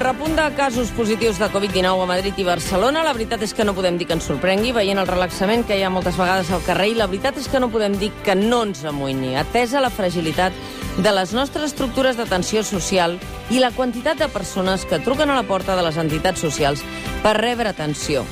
Repunt, de casos positius de Covid-19 a Madrid i Barcelona. La veritat és que no podem dir que ens sorprengui, veient el relaxament que hi ha moltes vegades al carrer, i la veritat és que no podem dir que no ens amoïni, atesa la fragilitat de les nostres estructures d'atenció social i la quantitat de persones que truquen a la porta de les entitats socials per rebre atenció.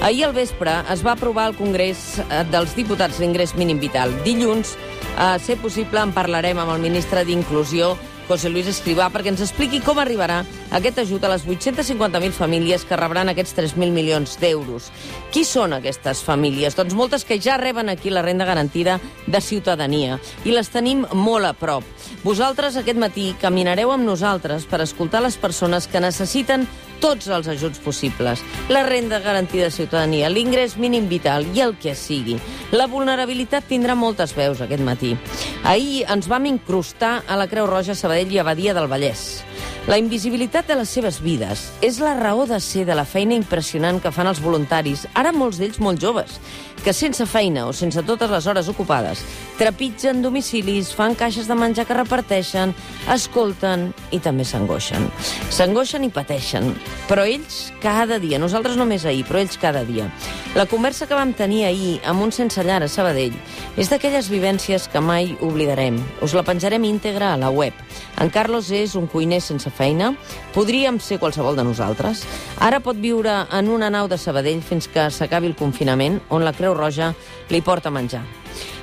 Ahir al vespre es va aprovar al Congrés eh, dels Diputats l'ingrés mínim vital. Dilluns, a ser possible, en parlarem amb el ministre d'Inclusió, José Luis Escrivà, perquè ens expliqui com arribarà aquest ajut a les 850.000 famílies que rebran aquests 3.000 milions d'euros. Qui són aquestes famílies? Doncs moltes que ja reben aquí la renda garantida de ciutadania i les tenim molt a prop. Vosaltres aquest matí caminareu amb nosaltres per escoltar les persones que necessiten tots els ajuts possibles. La renda garantida de ciutadania, l'ingrés mínim vital i el que sigui. La vulnerabilitat tindrà moltes veus aquest matí. Ahir ens vam incrustar a la Creu Roja Sabadell i a Badia del Vallès. La invisibilitat de les seves vides és la raó de ser de la feina impressionant que fan els voluntaris, ara molts d'ells molt joves, que sense feina o sense totes les hores ocupades trepitgen domicilis, fan caixes de menjar que reparteixen, escolten i també s'angoixen. S'angoixen i pateixen, però ells cada dia, nosaltres només ahir, però ells cada dia. La conversa que vam tenir ahir amb un sense llar a Sabadell és d'aquelles vivències que mai oblidarem. Us la penjarem íntegra a la web. En Carlos és un cuiner sense feina, podríem ser qualsevol de nosaltres. Ara pot viure en una nau de Sabadell fins que s'acabi el confinament, on la Creu Roja li porta menjar.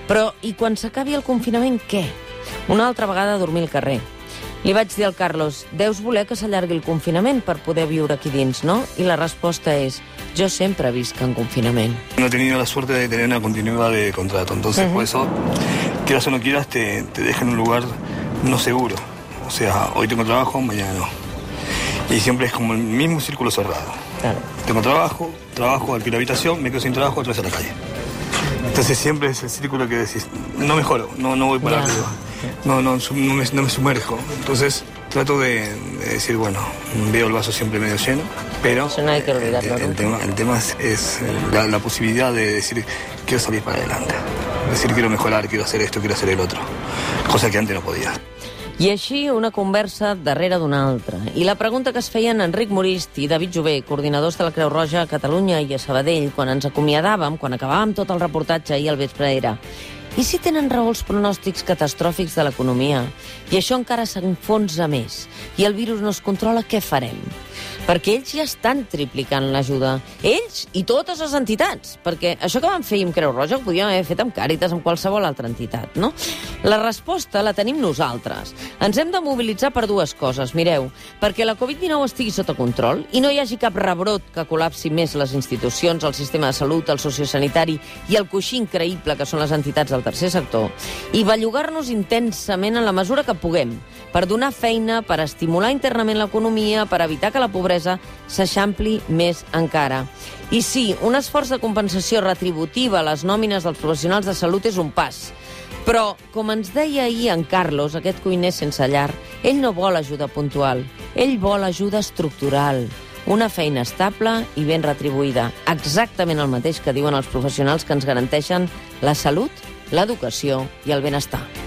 Però, i quan s'acabi el confinament, què? Una altra vegada a dormir al carrer. Li vaig dir al Carlos, deus voler que s'allargui el confinament per poder viure aquí dins, no? I la resposta és, jo sempre visc en confinament. No he tenido la suerte de tener una continuidad de contrato, entonces por eso, quieras o no quieras, te, te deja en un lugar no seguro. O sea, hoy tengo trabajo, mañana no. Y siempre es como el mismo círculo cerrado. Claro. Tengo trabajo, trabajo, alquilo habitación, me quedo sin trabajo, otra vez a la calle. Entonces siempre es el círculo que decís, no mejoro, no, no voy para arriba, no, no, no, me, no me sumerjo. Entonces trato de, de decir, bueno, veo el vaso siempre medio lleno, pero Eso no hay que olvidarlo el, el tema, el tema es, es la, la posibilidad de decir, quiero salir para adelante, decir, quiero mejorar, quiero hacer esto, quiero hacer el otro, cosa que antes no podía. I així una conversa darrere d'una altra. I la pregunta que es feien Enric Morist i David Jové, coordinadors de la Creu Roja a Catalunya i a Sabadell, quan ens acomiadàvem, quan acabàvem tot el reportatge ahir al vespre era i si tenen raó els pronòstics catastròfics de l'economia i això encara s'enfonsa més i el virus no es controla, què farem? Perquè ells ja estan triplicant l'ajuda. Ells i totes les entitats. Perquè això que van fer amb Creu Roja ho podíem haver fet amb Càritas, amb qualsevol altra entitat, no? La resposta la tenim nosaltres. Ens hem de mobilitzar per dues coses. Mireu, perquè la Covid-19 estigui sota control i no hi hagi cap rebrot que col·lapsi més les institucions, el sistema de salut, el sociosanitari i el coixí increïble que són les entitats del tercer sector, i bellugar-nos intensament en la mesura que puguem per donar feina, per estimular internament l'economia, per evitar que la pobresa s'eixampli més encara. I sí, un esforç de compensació retributiva a les nòmines dels professionals de salut és un pas. Però, com ens deia ahir en Carlos, aquest cuiner sense llar, ell no vol ajuda puntual, ell vol ajuda estructural, una feina estable i ben retribuïda. Exactament el mateix que diuen els professionals que ens garanteixen la salut, l'educació i el benestar.